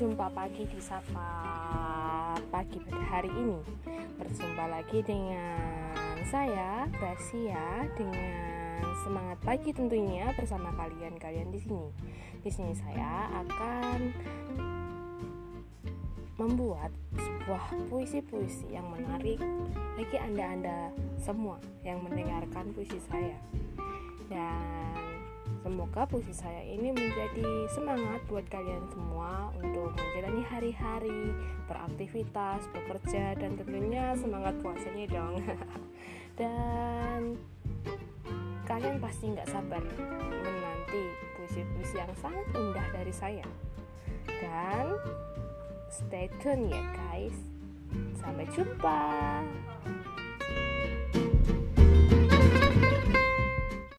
Jumpa pagi di Sapa Pagi pada hari ini Berjumpa lagi dengan saya, Gracia Dengan semangat pagi tentunya bersama kalian-kalian di sini. Di sini saya akan membuat sebuah puisi-puisi yang menarik bagi Anda-anda semua yang mendengarkan puisi saya. Semoga puisi saya ini menjadi semangat buat kalian semua untuk menjalani hari-hari, beraktivitas, bekerja, dan tentunya semangat puasanya dong. dan kalian pasti nggak sabar menanti puisi-puisi yang sangat indah dari saya. Dan stay tune ya guys. Sampai jumpa.